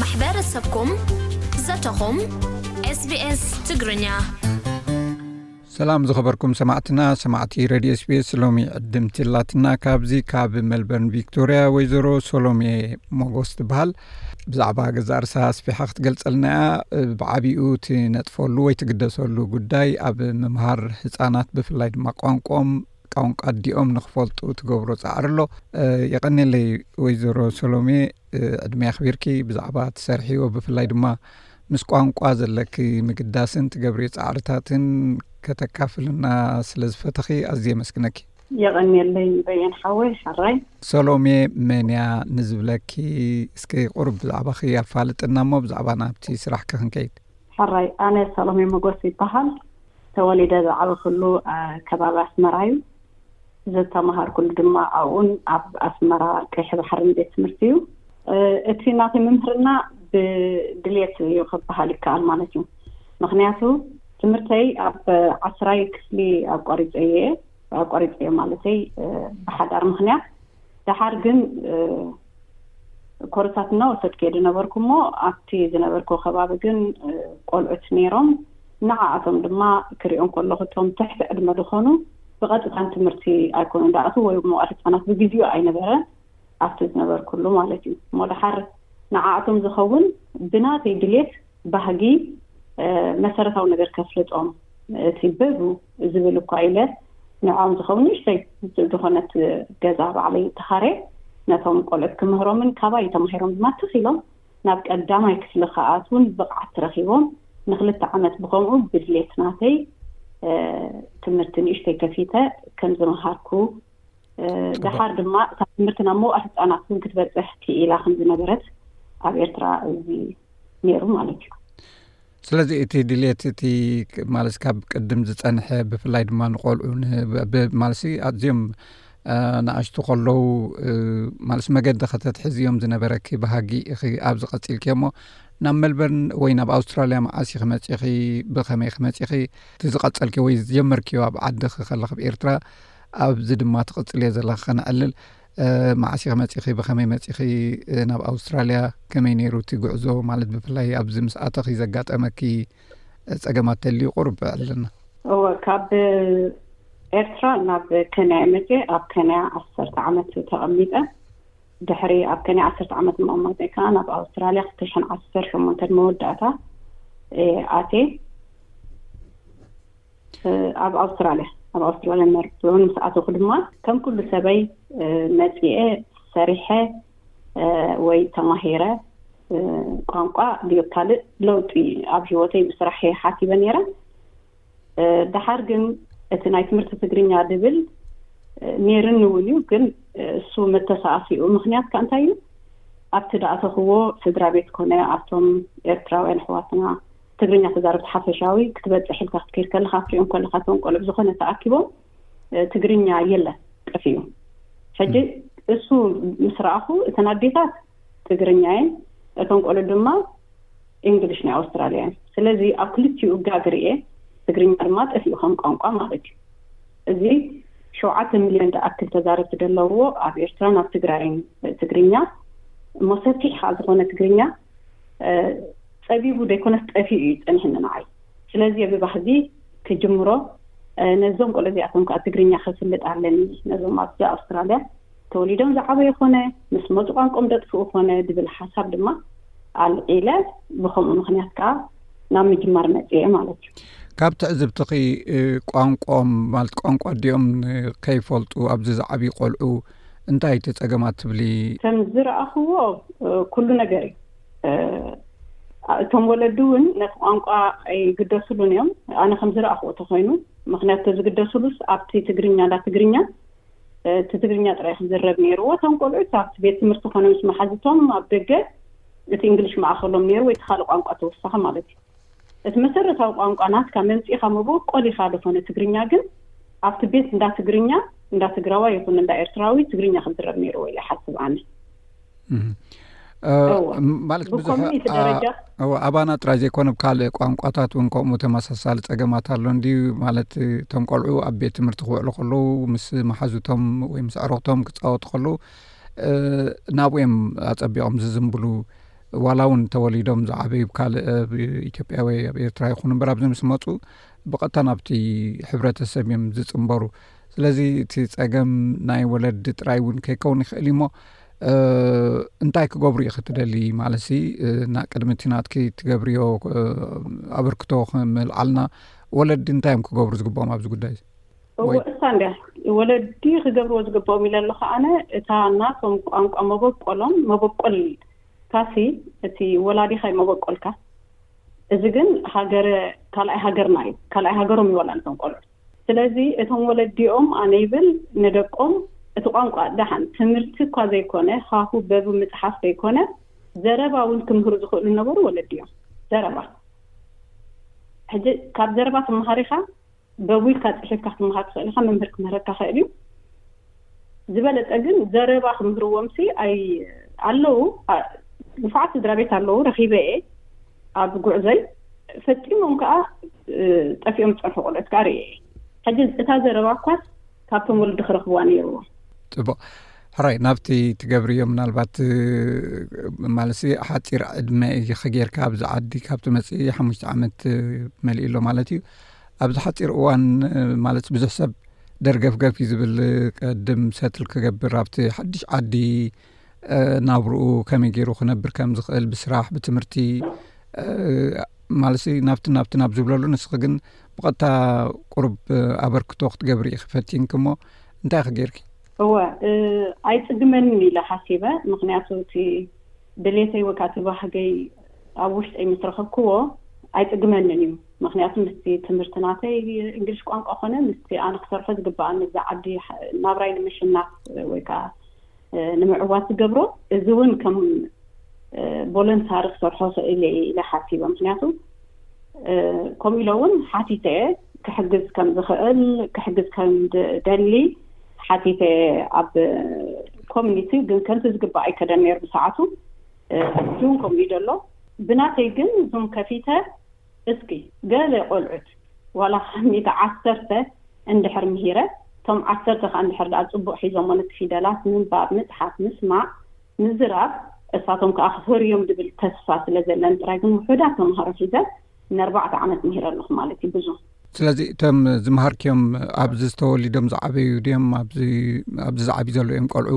ማሕበረሰብኩም ዘተኹም SBS ትግርኛ ሰላም ዝኸበርኩም ሰማዕትና ሰማዕቲ ረድዮ ስፔስ ሎሚ ዕድምቲ ላትና ካብዚ ካብ መልበርን ቪክቶርያ ወይዘሮ ሶሎሜ ሞጎስ ትበሃል ብዛዕባ ገዛ ርሳ ኣስፊሓ ክትገልጸልና እያ ብዓብኡ ትነጥፈሉ ወይ ትግደሰሉ ጉዳይ ኣብ ምምሃር ህፃናት ብፍላይ ድማ ቋንቋም ቋንቋ ኣዲኦም ንክፈልጡ ትገብሮ ፃዕሪ ኣሎ የቀኔለይ ወይዘሮ ሰሎሜ ዕድሜ ኣክቢርኪ ብዛዕባ ትሰርሕዎ ብፍላይ ድማ ምስ ቋንቋ ዘለኪ ምግዳስን ትገብሪ ፃዕርታትን ከተካፍልና ስለዝፈተኺ ኣዝ የመስግነኪ የቀኔለይ በየን ሓወይ ሓራይ ሰሎሜ መንያ ንዝብለኪ እስኪ ቁርብ ብዛዕባኺ ኣፋልጥና እሞ ብዛዕባ ናብቲ ስራሕኪ ክንከይድ ሕራይ ኣነ ሰሎሜ መጎስ ይበሃል ተወሊደ ዝዓበኹሉ ከባቢ ኣስመራ እዩ። ዝተማሃርኩሉ ድማ ኣብኡን ኣብ ኣስመራ ቀይሕ ባሕርን ቤት ትምህርቲ እዩ። እቲ ናተይ ምምህርና ብድልየት እዩ ክበሃል ይከኣል ማለት እዩ። ምክንያቱ ትምህርተይ ኣብ ዓስራይ ክፍሊ ኣቋሪፀ እየ ኣቋሪፀ እየ ማለተይ ብሓዳር ምክንያት ደሓር ግን ኮርሳት እናወሰድኩ እየ ዝነበርኩ እሞ ኣብቲ ዝነበርኩ ከባቢ ግን ቆልዑት ነይሮም ንዓኣቶም ድማ ክሪኦም ከለኹ እቶም ትሕቲ ዕድመ ዝኾኑ ብቐጥታ ንትምህርቲ ኣይኮኑን ዝኣትዉ ወይ መዋእለ ህፃናት ብግዚኡ ኣይነበረን ኣብቲ ዝነበርኩሉ ማለት እዩ እሞ ደሓር ንዓኣቶም ዝኸውን ብናተይ ድሌት ባህጊ መሰረታዊ ነገር ከፍልጦም እቲ በዙ ዝብል እኳ ኢለ ንዖም ዝኸውን ንእሽተይ ዝኾነት ገዛ ባዕለይ ተኻሬ ነቶም ቆልዑት ክምህሮምን ካባይ ተማሂሮም ድማ ትኽ ኢሎም ናብ ቀዳማይ ክፍሊ ክኣትዉን ብቕዓት ረኺቦም ንክልተ ዓመት ብኸምኡ ብድሌት ናተይ ትምህርቲ ንእሽተይ ከፊተ ከም ዝመሃርኩ ደሓር ድማ እታ ትምህርቲ ናብ መውኣ ህፃናት እውን ክትበፅሕ ክኢላ ከምዝነበረት ኣብ ኤርትራ እዚ ነይሩ ማለት እዩ ስለዚ እቲ ድልት እቲ ማለት ካብ ቅድም ዝፀንሐ ብፍላይ ድማ ንቆልዑ ማለት ኣዝኦም ንኣሽቱ ከለዉ ማለት መገዲ ከተትሕዝ እዮም ዝነበረኪ ባህጊ ኢኺ ኣብዚ ቀፂልኪ እሞ ናብ መልበርን ወይ ናብ ኣውስትራልያ መዓሲ ክመፂኺ ብከመይ ክመፂኺ እቲ ዝቐፀልኪ ወይ ዝጀመርኪዮ ኣብ ዓድኺ ከለክብ ኤርትራ ኣብዚ ድማ ትቕጽልዮ ዘለኺ ከነዕልል መዓስ ኢኺ መጺኺ ብኸመይ መጺኺ ናብ ኣውስትራልያ ከመይ ነይሩ እቲ ጉዕዞ ማለት ብፍላይ ኣብዚ ምስ ኣተኺ ዘጋጠመኪ ጸገማት ተልዩ ቁርብ ዕልና እወ ካብ ኤርትራ ናብ ከንያ መፅ ኣብ ከንያ ዓሰርተ ዓመት ተቐሚጠ ድሕሪ ኣብ ከንያ ዓሰርተ ዓመት ምቕማጠ ከዓ ናብ ኣውስትራልያ ክልተ ሽሕን ዓሰርተ ሸሞንተን መወዳእታ ኣቴ ኣብ ኣውስትራልያ ኣብ ኣውስትራልያ መርትዑን ምስ ኣተኹ ድማ ከም ኩሉ ሰበይ መፂኤ ሰሪሐ ወይ ተማሂረ ቋንቋ ድዮ ካልእ ለውጢ ኣብ ሂወተይ ምስራሕ እየ ሓሲበ ነይረ ድሓር ግን እቲ ናይ ትምህርቲ ትግርኛ ድብል ነይርኒ እውን እዩ ግን እሱ መተሳኣሲኡ ምክንያት ከ እንታይ እዩ ኣብቲ ዳእተኽዎ ስድራ ቤት ኮነ ኣብቶም ኤርትራውያን ኣሕዋትና ትግርኛ ተዛረብቲ ሓፈሻዊ ክትበጽሕ ኢልካ ክትከይድ ከለኻ ክትሪኦም ከለኻ እቶም ቆልዑ ዝኾነ ተኣኪቦም ትግርኛ የለን ጠፊኡ ሕጂ እሱ ምስ ረኣኹ እተን ኣዴታት ትግርኛ እየን እቶም ቆልዑ ድማ እንግሊሽ ናይ ኣውስትራልያ እየን ስለዚ ኣብ ክልቲኡ ጋግ ርኤ ትግርኛ ድማ ጠፊኡ ከም ቋንቋ ማለት እዩ እዚ ሸውዓተ ሚልዮን ዝኣክል ተዛረብቲ ዘለውዎ ኣብ ኤርትራን ኣብ ትግራይን ትግርኛ እሞ ሰፊሕ ከዓ ዝኾነ ትግርኛ ጸቢቡ ዘይኮነስ ጠፊኡ እዩ ጸኒሑ ንዓይ ስለዚ እዚ ባህጊ ክጅምሮ ነዞም ቆልዑ እዚኣቶም ከኣ ትግርኛ ከፍልጥ ኣለኒ ነዞም ኣብዚ ኣውስትራልያ ተወሊዶም ዝዓበዩ ኮነ ምስ መጹ ቋንቆም ደጥፍኡ ኮነ ዝብል ሓሳብ ድማ ኣልዒለ ብከምኡ ምክንያት ከኣ ናብ ምጅማር መጽኤ ማለት እዩ ካብ ትዕዝብትኺ ቋንቆም ማለት ቋንቋ ዲኦም ከይፈልጡ ኣብዚ ዝዓብዪ ቆልዑ እንታይ እቲ ጸገማት ትብሊ ከም ዝረኣኽዎ ኩሉ ነገር እዩ እቶም ወለዲ እውን ነቲ ቋንቋ ኣይግደስሉን እዮም ኣነ ከም ዝረኣኽዎ ተኮይኑ ምክንያቱ ተዝግደስሉስ ኣብቲ ትግርኛ እንዳ ትግርኛ እቲ ትግርኛ ጥራይ ክዝረብ ነይርዎ እቶም ቆልዑት ኣብቲ ቤት ትምህርቲ ኮነ ምስ መሓዝቶም ኣብ ደገ እቲ እንግሊሽ ማእኸሎም ነይሩ ወይ እቲ ካልእ ቋንቋ ተወሳኺ ማለት እዩ እቲ መሰረታዊ ቋንቋ ናትካ መምጺእኻ መቦ ቆሊኻ ደኾነ ትግርኛ ግን ኣብቲ ቤት እንዳ ትግርኛ እንዳ ትግራዋይ ይኹን እንዳ ኤርትራዊ ትግርኛ ክዝረብ ነይርዎ ኢለ ሓስብ ኣነ ማለት ብዙኮሚኒቲ ደረጃ ኣባና ጥራይ ዘይኮነ ብ ካልእ ቋንቋታት እውን ከምኡ ተመሳሳሊ ፀገማት ኣሎ እንዲ ማለት እቶም ቆልዑ ኣብ ቤት ትምህርቲ ክውዕሉ ከለዉ ምስ መሓዙቶም ወይ ምስ ዕረቕቶም ክፃወቱ ከለዉ ናብኡዮም ኣፀቢቖም ዝዝምብሉ ዋላ እውን ተወሊዶም ዝዓበዩ ብ ካልእ ኣብ ኢትዮጵያ ወይ ኣብ ኤርትራ ይኹኑ እበር ኣብዚ ምስ መፁ ብቐጥታ ናብቲ ሕብረተሰብ እዮም ዝፅምበሩ ስለዚ እቲ ፀገም ናይ ወለዲ ጥራይ እውን ከይከውን ይኽእል እዩሞ እንታይ ክገብሩ ዩ ክትደሊ ማለት ና ቅድሚ እቲ ናትኪ ትገብርዮ ኣበርክቶ ክምልዓልና ወለዲ እንታይ እዮም ክገብሩ ዝግብኦም ኣብዚ ጉዳይ እወ እሳ እንድያ ወለዲ ክገብርዎ ዝግብኦም ኢለ ኣለኹ ኣነ እታ ናቶም ቋንቋ መበቆሎም መበቆል ካሲ እቲ ወላዲኻ እዩ መበቆልካ እዚ ግን ሃገረ ካልኣይ ሃገርና እዩ ካልኣይ ሃገሮም ይወላ ነቶም ቆልዑ ስለዚ እቶም ወለዲኦም ኣነ ይብል ንደቆም እቲ ቋንቋ ደሓን ትምህርቲ እኳ ዘይኮነ ሃሁ በብ ምፅሓፍ ዘይኮነ ዘረባ እውን ክምህሩ ዝኽእሉ ነበሩ ወለዲ እዮም ዘረባ ሕጂ ካብ ዘረባ ትመሃሪኻ ደው ኢልካ ጽሒፍካ ክትመሃር ትኽእል ኢኻ፣ መምህር ክምህረካ ይኽእል እዩ። ዝበለጸ ግን ዘረባ ክምህርዎምሲ ኣይ ኣለዉ ንፉዓት ስድራ ቤት ኣለዉ ረኺበ እየ ኣብ ጉዕዞይ ፈጺሞም ከዓ ጠፊኦም ዝፀንሑ ቆልዑት ከዓ ርእየ እየ ሕጂ እታ ዘረባ እኳስ ካብቶም ወለዲ ክረኽብዋ ነይርዎ ፅቡቅ ሕራይ ናብቲ ትገብርዮ ምናልባት ማለት ሓፂር ዕድመ ጌርካ ኣብዚ ዓዲ ካብቲ መፅ ሓሙሽተ ዓመት መሊእ ኣሎ ማለት እዩ ኣብዚ ሓፂር እዋን ማለት ብዙሕ ሰብ ደርገፍገፍ እዩ ዝብል ቀድም ሰትል ክገብር ኣብቲ ሓድሽ ዓዲ ናብርኡ ከመይ ገይሩ ክነብር ከም ዝኽእል ብስራሕ ብትምህርቲ ማለት ናብቲ ናብቲ ናብ ዝብለሉ ንስኺ ግን ብቐጥታ ቁሩብ ኣበርክቶ ክትገብሪ ኢኺ ፈቲንኪ እሞ እንታይ ክገይርኪ እወ ኣይፅግመንን ኢለ ሓሲበ ምክንያቱ እቲ ድሌተይ ወካቲ ባህገይ ኣብ ውሽጠይ ምስ ረኸብክዎ ኣይፅግመንን እዩ ምኽንያቱ ምስቲ ትምህርቲ ናተይ እንግሊሽ ቋንቋ ኮነ ምስቲ ኣነ ክሰርሖ ዝግብኣኒ እዛ ዓዲ ናብራይ ንምሽናፍ ወይ ከዓ ንምዕዋት ዝገብሮ እዚ እውን ከም ቮለንታሪ ክሰርሖ ክእል እየ ኢለ ሓሲበ ምክንያቱ ከምኡ ኢለ እውን ሓቲተ እየ ክሕግዝ ከም ዝኽእል ክሕግዝ ከም ደሊ ሓቲተ እየ ኣብ ኮሚኒቲ ግን ከምቲ ዝግባእ ኣይከደን ነይሩ ብሰዓቱ ሕጂ እውን ከምኡ እዩ ዘሎ ብናተይ ግን እዞም ከፊተ እስኪ ገለ ቆልዑት ዋላ ካብ ሚእቲ ዓሰርተ እንድሕር ምሂረ እቶም ዓሰርተ ከኣ እንድሕር ደኣ ጽቡቕ ሒዞሞ ነቲ ፊደላት ምንባብ ምጽሓፍ ምስማዕ ምዝራብ እሳቶም ከኣ ክፈርዩዮም ድብል ተስፋ ስለ ዘለኒ ጥራይ ግን ውሑዳት ተማሃሮ ሒዘ ነርባዕተ ዓመት ምሂረ ኣለኹ ማለት እዩ ብዙ ስለዚ እቶም ዝመሃርክዮም ኣብዚ ዝተወሊዶም ዝዓበዩ ድዮም ኣብዚ ኣብዚ ዝዓብዩ ዘሎ እዮም ቆልዑ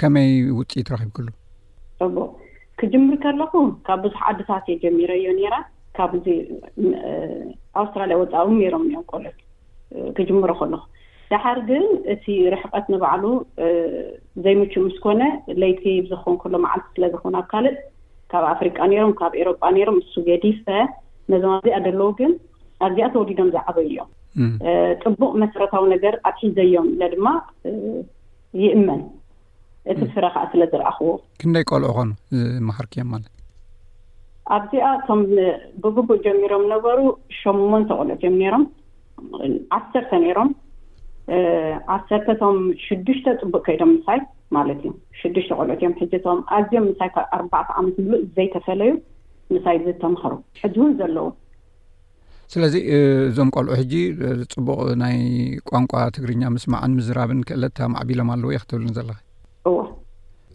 ከመይ ውጽኢት ረኺብክሉ? ጽቡቅ ክጅምር ከለኩ ካብ ብዙሕ ዓድታት እየ ጀሚረዮ ነይረ ካብ እዚ ኣውስትራልያ ወጻኢ እውን ነይሮም እዮም ቆልዑት ክጅምሮ ከለኩ ደሓር ግን እቲ ርሕቀት ንባዕሉ ዘይምቹእ ምስ ኮነ ለይቲ ብዝኾን ከሎ መዓልቲ ስለ ዝኾነ ኣብ ካልእ ካብ ኣፍሪቃ ነይሮም ካብ ኤሮጳ ነይሮም እሱ ገዲፈ ነዞም ኣብዚኣ ደለዉ ግን ኣብዚኣ ተወሊዶም ዝዓበዩ እዮም ጽቡቕ መሰረታዊ ነገር ኣትሒዘዮም ኢለ ድማ ይእመን እቲ ፍረ ከዓ ስለ ዝረኣኽዎ ክንደይ ቆልዑ ኾኑ ዝመሃርክዮም ማለት ኣብዚኣ እቶም ብግቡእ ጀሚሮም ነበሩ ሸሞንተ ቆልዑት እዮም ነይሮም ዓሰርተ ነይሮም ዓሰርተ እቶም ሽዱሽተ ፅቡቅ ከይዶም ምሳይ ማለት እዩ ሽዱሽተ ቆልዑት እዮም ሕጂ እቶም ኣዝዮም ምሳይ ካብ ኣርባዕተ ዓመት ምሉእ ዘይተፈለዩ ምሳይ ዝተምሃሩ ሕጂ እውን ዘለዉ ስለዚ እዞም ቆልዑ ሕጂ ፅቡቕ ናይ ቋንቋ ትግርኛ ምስማዕን ምዝራብን ክእለት ኣማዕቢሎም ኣለዉ እየ ክትብልኒ ዘለኺ እዎ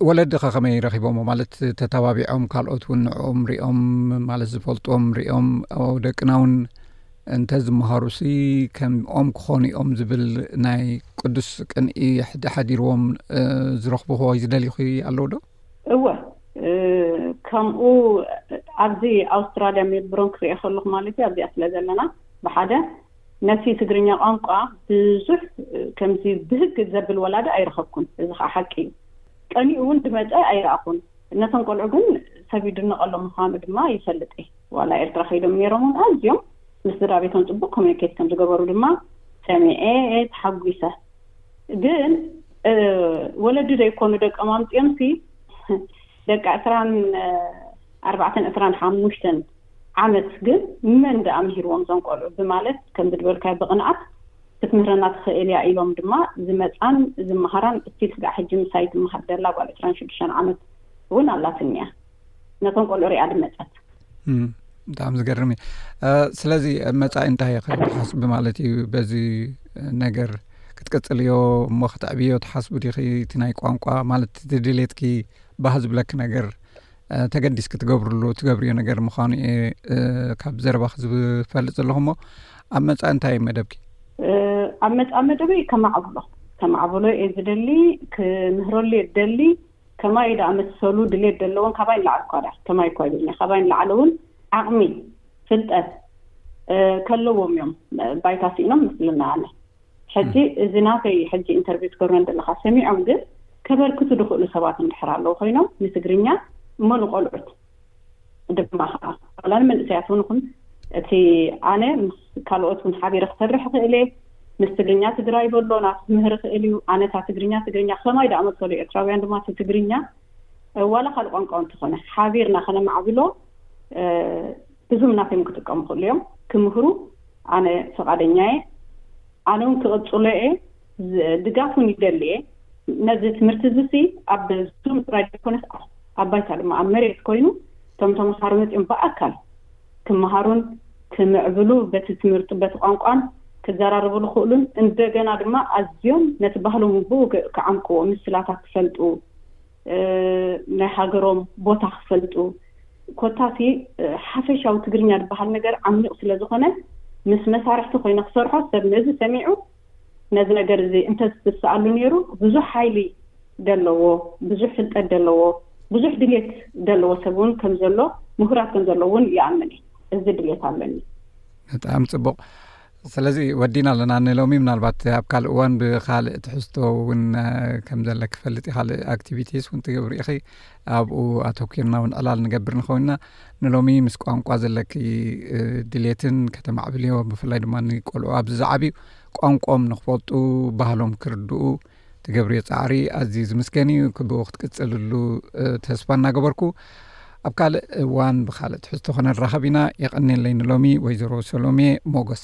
ወለዲ ከ ከመይ ረኪቦሞ ማለት ተተባቢዖም ካልኦት እውን ንዕኦም ሪኦም ማለት ዝፈልጦም ሪኦም ደቅና እውን እንተዝምሃሩ ሲ ከምኦም ክኾኑ ኦም ዝብል ናይ ቅዱስ ቅንኢ ሕዲ ሓዲርዎም ዝረኽብዎ ዝደልኹ ኣለዉ ዶ እወ ከምኡ ኣብዚ ኣውስትራልያ ሜልብሮን ክሪኦ ከለኹ ማለት እዩ ኣብዚኣ ስለ ዘለና ብሓደ ነቲ ትግርኛ ቋንቋ ብዙሕ ከምዚ ብህግ ዘብል ወላዲ ኣይረኸብኩን እዚ ከዓ ሓቂ እዩ ቀኒኡ እውን ድመፀ ኣይረኣኹን እነቶም ቆልዑ ግን ሰብ ይድነቐሎ ምዃኑ ድማ ይፈልጥ እየ ዋላ ኤርትራ ከይዶም ነይሮም እውን ኣዝዮም ምስ ስድራ ቤቶም ፅቡቅ ኮሚኒኬት ከም ዝገበሩ ድማ ሰሚዐ ተሓጒሰ ግን ወለዲ ዘይኮኑ ደቀም ኣምጺኦምሲ ደቂ ዕስራን ኣርባዕተን ዕስራን ሓሙሽተን ዓመት ግን መን ደኣ ምሂርዎም እዞም ቆልዑ ብማለት ከም ዝድበልካዮ ብቕንኣት ክትምህረና ትኽእል እያ ኢሎም ድማ ዝመፃን ዝመሃራን እስቲል ስጋዕ ሕጂ ምሳይ ትመሃር ዘላ ጓል ዕስራን ሽዱሽተን ዓመት እውን ኣላትኒ እያ ነቶም ቆልዑ ሪኣ ድመፀት ብጣዕሚ ዝገርም እዩ ስለዚ መፃኢ እንታይ ዩ ክትሓስቢ ማለት እዩ በዚ ነገር ክትቅፅልዮ እሞ ክትዕብዮ ትሓስቡ ዲኺ እቲ ናይ ቋንቋ ማለት ድሌትኪ ባህ ዝብለኪ ነገር ተገዲስ ክትገብርሉ ትገብርዮ ነገር ምኳኑ እየ ካብ ዘረባክ ዝፈልጥ ዘለኹ ሞ ኣብ መፃኢ እንታይ ዩ መደብኪ ኣብ መፃኢ መደበይ ከማዕብሎ ከማዕብሎ እየ ዝደሊ ክምህረሉ እየ ደሊ ከማይ ዳኣ መሰሉ ድሌት ደለዎን ካባይ ንላዕሊ እኳ ዳኣ ከማይ እኳ ይብልኒ ካባይ ንላዕሊ እውን ዓቅሚ ፍልጠት ከለዎም እዮም ባይታ ሲኢኖም መስለኒ ኣነ ሕጂ እዚ ናተይ ሕጂ ኢንተርቪው ትገብረን ዘለካ ሰሚዖም ግን ከበርክቱ ድኽእሉ ሰባት እንድሕር ኣለዉ ኮይኖም ንትግርኛ እሞ ንቆልዑት ድማ ከዓ ዋላ ንመንእሰያት እውን ይኹን እቲ ኣነ ምስ ካልኦት እውን ሓቢረ ክሰርሕ ይኽእል እየ ምስ ትግርኛ ትግራይ ዘሎ ናብ ክምህር ይኽእል እዩ ኣነ እታ ትግርኛ ትግርኛ ከማይ ዳኣ መሰሉ ኤርትራውያን ድማ እቲ ትግርኛ ዋላ ካልእ ቋንቋ እንተኾነ ሓቢርና ከነማዕብሎ እዞም ናተይም ክጥቀሙ ክእሉ እዮም ክምህሩ ኣነ ፈቓደኛ እየ ኣነ እውን ክቕፅሎ እየ ድጋፉን ይደሊ እየ ነዚ ትምህርቲ እዚ ሲ ኣብ ዙም ጥራይ ዘይኮነስ ኣብ ባይታ ድማ ኣብ መሬት ኮይኑ እቶም ተምሃሮ መፂኦም ብኣካል ክመሃሩን ክምዕብሉ በቲ ትምህርቲ በቲ ቋንቋን ክዘራረቡ ዝኽእሉን እንደገና ድማ ኣዝዮም ነቲ ባህሎም ብኡ ክዓምቅዎ ምስላታት ክፈልጡ ናይ ሃገሮም ቦታ ክፈልጡ ኮታሲ ሓፈሻዊ ትግርኛ ዝበሃል ነገር ዓሚቕ ስለ ዝኾነ ምስ መሳርሕቲ ኮይነ ክሰርሖ ሰብ ነዚ ሰሚዑ ነዚ ነገር እዚ እንተ ዝትስኣሉ ኔሩ ብዙሕ ሓይሊ ደለዎ ብዙሕ ፍልጠት ደለዎ ብዙሕ ድሌት ደለዎ ሰብ ውን ከም ዘሎ ምሁራት ከም ዘሎ ውን ይኣምን እየ እዚ ድሌት ኣለኒ ብጣዕሚ ጽቡቕ ስለዚ ወዲና ኣለና ንሎሚ ምናልባት ኣብ ካልእ እዋን ብካልእ ትሕዝቶ እውን ከም ዘለ ክፈልጥ ዩ ካልእ ኣክቲቪቲስ እውን ትገብሪ ኢኺ ኣብኡ ኣተኪርና እውን ዕላል ንገብር ንኸውንና ንሎሚ ምስ ቋንቋ ዘለኪ ድሌትን ከተማዕብልዮ ብፍላይ ድማ ንቆልዑ ኣብዚ ዝዓብዩ ቋንቋም ንክፈልጡ ባህሎም ክርድኡ ትገብርዮ ፃዕሪ ኣዝዩ ዝምስገን እዩ ክብኡ ክትቅፅልሉ ተስፋ እናገበርኩ ኣብ ካልእ እዋን ብካልእ ትሕዝቶ ኸነራኸብ ኢና የቀኒለይ ንሎሚ ወይዘሮ ሰሎሜ ሞጎስ